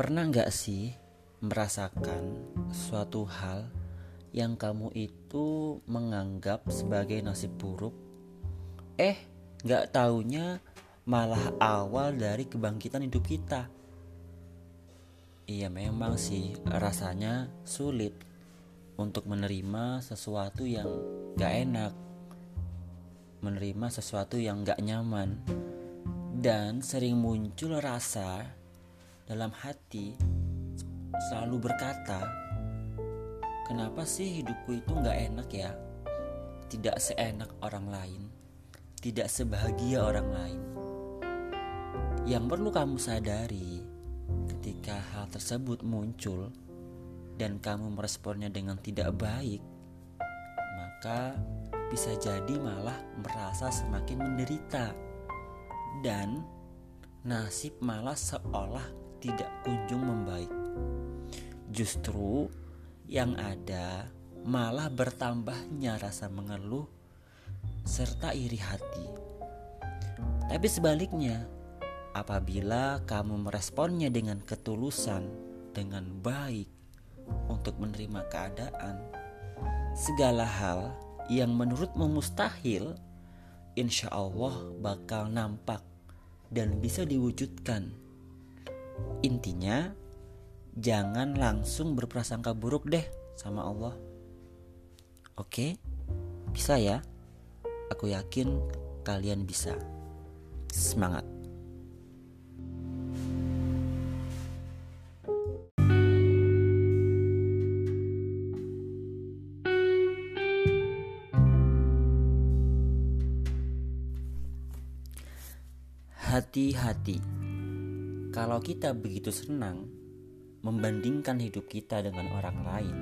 Pernah nggak sih merasakan suatu hal yang kamu itu menganggap sebagai nasib buruk? Eh, nggak taunya malah awal dari kebangkitan hidup kita. Iya memang sih rasanya sulit untuk menerima sesuatu yang gak enak Menerima sesuatu yang gak nyaman Dan sering muncul rasa dalam hati selalu berkata Kenapa sih hidupku itu gak enak ya? Tidak seenak orang lain Tidak sebahagia orang lain. Yang perlu kamu sadari ketika hal tersebut muncul dan kamu meresponnya dengan tidak baik, maka bisa jadi malah merasa semakin menderita dan nasib malah seolah tidak kunjung membaik. Justru yang ada malah bertambahnya rasa mengeluh serta iri hati. Tapi sebaliknya, Apabila kamu meresponnya dengan ketulusan, dengan baik untuk menerima keadaan, segala hal yang menurutmu mustahil, insya Allah bakal nampak dan bisa diwujudkan. Intinya, jangan langsung berprasangka buruk deh sama Allah. Oke, bisa ya? Aku yakin kalian bisa. Semangat! Hati-hati, kalau kita begitu senang membandingkan hidup kita dengan orang lain,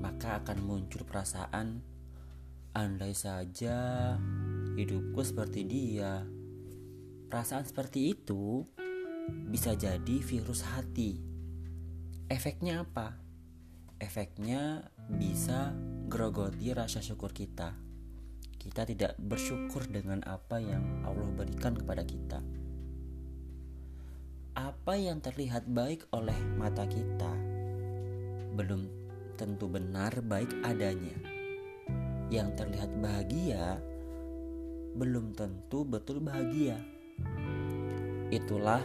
maka akan muncul perasaan, andai saja hidupku seperti dia. Perasaan seperti itu bisa jadi virus hati. Efeknya apa? Efeknya bisa grogoti rasa syukur kita kita tidak bersyukur dengan apa yang Allah berikan kepada kita. Apa yang terlihat baik oleh mata kita belum tentu benar baik adanya. Yang terlihat bahagia belum tentu betul bahagia. Itulah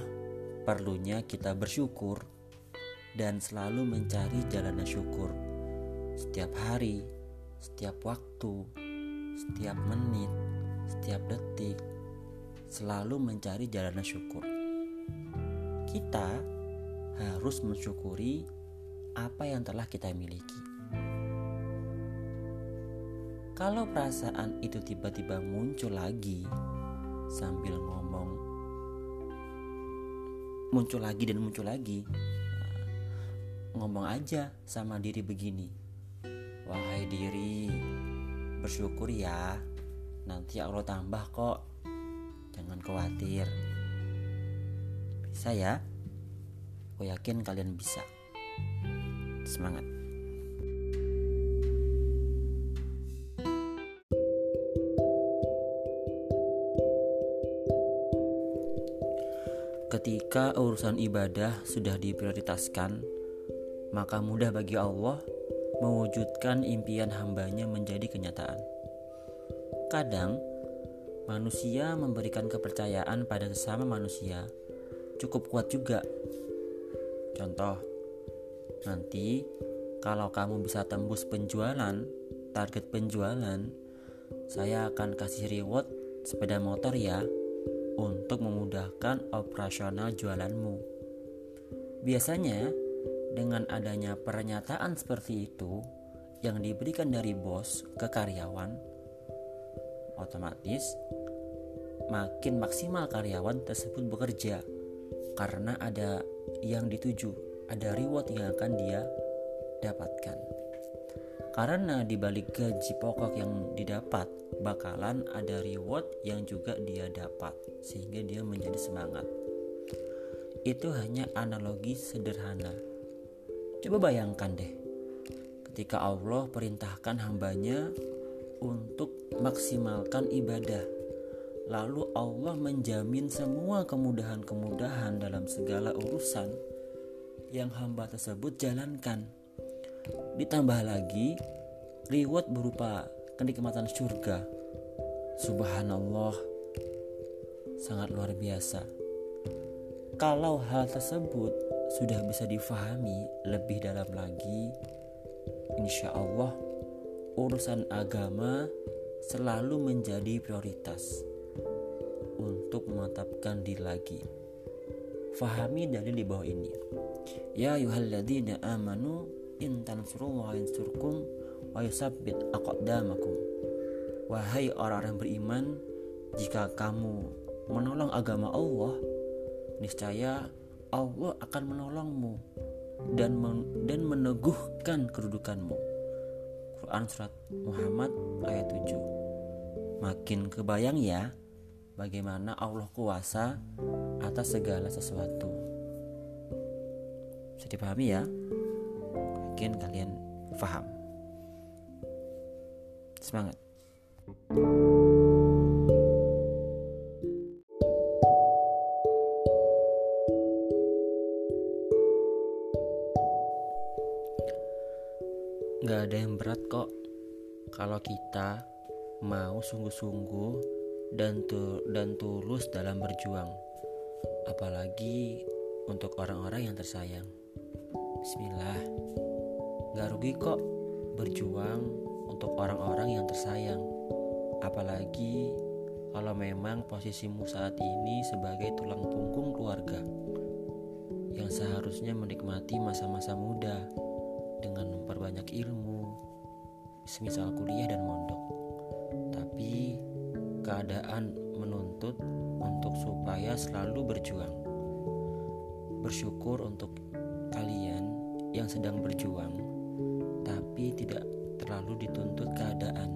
perlunya kita bersyukur dan selalu mencari jalan syukur setiap hari, setiap waktu, setiap menit, setiap detik, selalu mencari jalan syukur. Kita harus mensyukuri apa yang telah kita miliki. Kalau perasaan itu tiba-tiba muncul lagi sambil ngomong, muncul lagi dan muncul lagi, ngomong aja sama diri begini, "Wahai diri, bersyukur ya nanti Allah tambah kok jangan khawatir bisa ya. Aku yakin kalian bisa. Semangat. Ketika urusan ibadah sudah diprioritaskan, maka mudah bagi Allah mewujudkan impian hambanya menjadi kenyataan. Kadang, manusia memberikan kepercayaan pada sesama manusia cukup kuat juga. Contoh, nanti kalau kamu bisa tembus penjualan, target penjualan, saya akan kasih reward sepeda motor ya untuk memudahkan operasional jualanmu. Biasanya, dengan adanya pernyataan seperti itu yang diberikan dari bos ke karyawan, otomatis makin maksimal karyawan tersebut bekerja karena ada yang dituju, ada reward yang akan dia dapatkan. Karena di balik gaji pokok yang didapat, bakalan ada reward yang juga dia dapat, sehingga dia menjadi semangat. Itu hanya analogi sederhana Coba bayangkan deh, ketika Allah perintahkan hambanya untuk maksimalkan ibadah, lalu Allah menjamin semua kemudahan-kemudahan dalam segala urusan, yang hamba tersebut jalankan. Ditambah lagi reward berupa kenikmatan surga. Subhanallah, sangat luar biasa. Kalau hal tersebut sudah bisa difahami lebih dalam lagi, insya Allah urusan agama selalu menjadi prioritas untuk menetapkan diri lagi. Fahami dalil di bawah ini. Ya ayuhalladzina amanu in tansurullaha yansurkum wa yusabbit aqdamakum. Wahai orang-orang beriman, jika kamu menolong agama Allah, niscaya Allah akan menolongmu dan men dan meneguhkan kedudukanmu. Quran surat Muhammad ayat 7. Makin kebayang ya bagaimana Allah kuasa atas segala sesuatu. Bisa dipahami ya? Mungkin kalian paham. Semangat. Gak ada yang berat kok kalau kita mau sungguh-sungguh dan tu dan tulus dalam berjuang apalagi untuk orang-orang yang tersayang Bismillah Gak rugi kok berjuang untuk orang-orang yang tersayang apalagi kalau memang posisimu saat ini sebagai tulang punggung keluarga yang seharusnya menikmati masa-masa muda dengan memperbanyak ilmu, semisal kuliah dan mondok. Keadaan menuntut untuk supaya selalu berjuang. Bersyukur untuk kalian yang sedang berjuang, tapi tidak terlalu dituntut keadaan.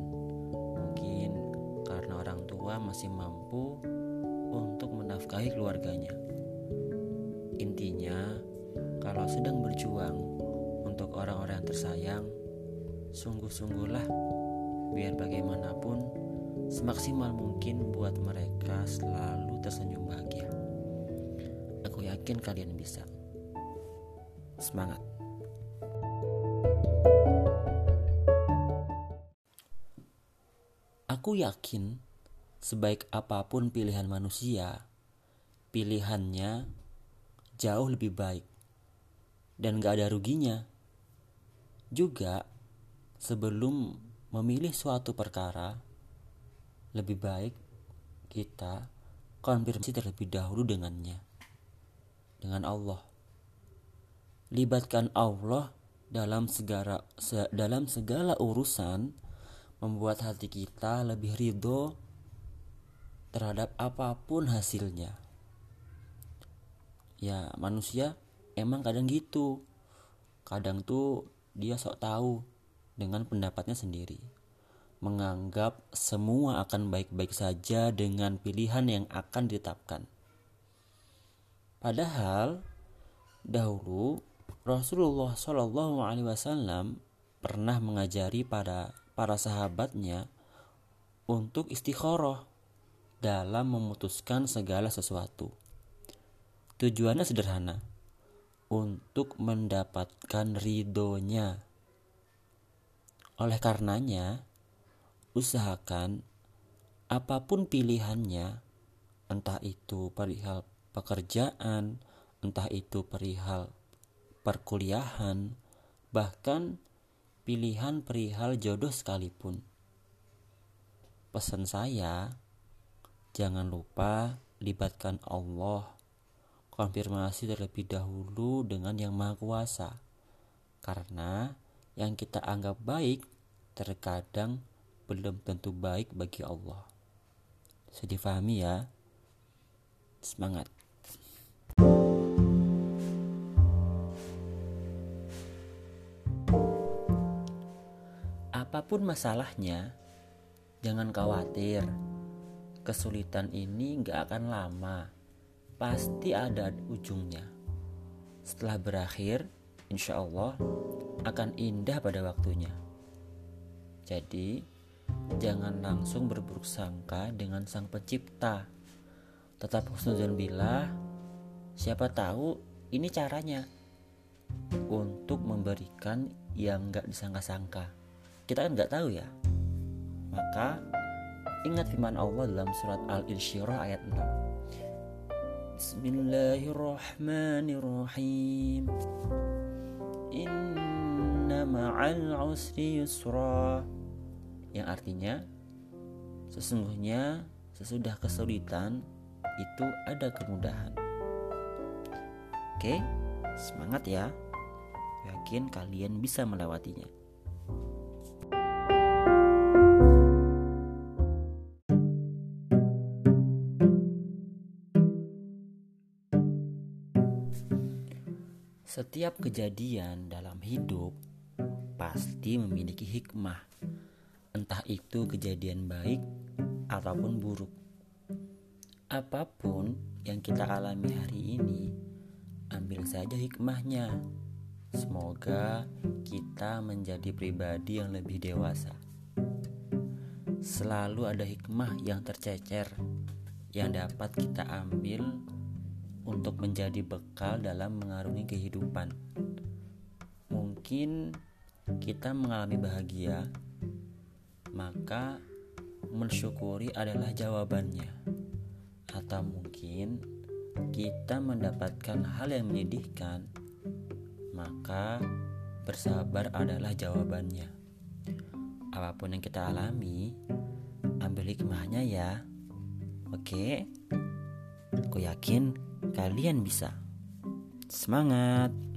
Mungkin karena orang tua masih mampu untuk menafkahi keluarganya. Intinya, kalau sedang berjuang untuk orang-orang tersayang, sungguh-sungguhlah biar bagaimanapun semaksimal mungkin buat mereka selalu tersenyum bahagia. Aku yakin kalian bisa. Semangat. Aku yakin sebaik apa pun pilihan manusia, pilihannya jauh lebih baik dan gak ada ruginya. Juga sebelum memilih suatu perkara, lebih baik kita konfirmasi terlebih dahulu dengannya dengan Allah. Libatkan Allah dalam segala se, dalam segala urusan membuat hati kita lebih ridho terhadap apa pun hasilnya. Ya manusia emang kadang gitu. Kadang tuh dia sok tahu dengan pendapatnya sendiri menganggap semua akan baik-baik saja dengan pilihan yang akan ditetapkan. Padahal dahulu Rasulullah Shallallahu Alaihi Wasallam pernah mengajari pada para sahabatnya untuk istikharah dalam memutuskan segala sesuatu. Tujuannya sederhana, untuk mendapatkan ridhonya. Oleh karenanya, usahakan apa pun pilihannya, entah itu perihal pekerjaan, entah itu perihal perkuliahan, bahkan pilihan perihal jodoh sekalipun. Pesan saya, jangan lupa libatkan Allah. Konfirmasi terlebih dahulu dengan Yang Maha Kuasa. Karena yang kita anggap baik terkadang belum tentu baik bagi Allah. Bisa difahami ya. Semangat. Apa pun masalahnya, jangan khawatir. Kesulitan ini gak akan lama. Pasti ada ujungnya. Setelah berakhir, insya Allah akan indah pada waktunya. Jadi, jangan langsung berburuk sangka dengan sang pencipta. Tetap husnuzon bila siapa tahu ini caranya. untuk memberikan yang nggak disangka-sangka. Kita kan nggak tahu ya. Maka ingat firman Allah dalam surat Al-Insyirah ayat 6. Bismillahirrahmanirrahim. Inna ma'al usri yusra. Yang artinya sesungguhnya sesudah kesulitan itu ada kemudahan. Oke, semangat ya. Yakin kalian bisa melewatinya. Setiap kejadian dalam hidup pasti memiliki hikmah, entah itu kejadian baik ataupun buruk. Apa pun yang kita alami hari ini, ambil saja hikmahnya. Semoga kita menjadi pribadi yang lebih dewasa. Selalu ada hikmah yang tercecer yang dapat kita ambil untuk menjadi bekal dalam mengarungi kehidupan. Mungkin kita mengalami bahagia, maka mensyukuri adalah jawabannya, atau mungkin kita mendapatkan hal yang menyedihkan, maka bersabar adalah jawabannya. Apa pun yang kita alami, ambil hikmahnya ya. Oke, aku yakin kalian bisa. Semangat!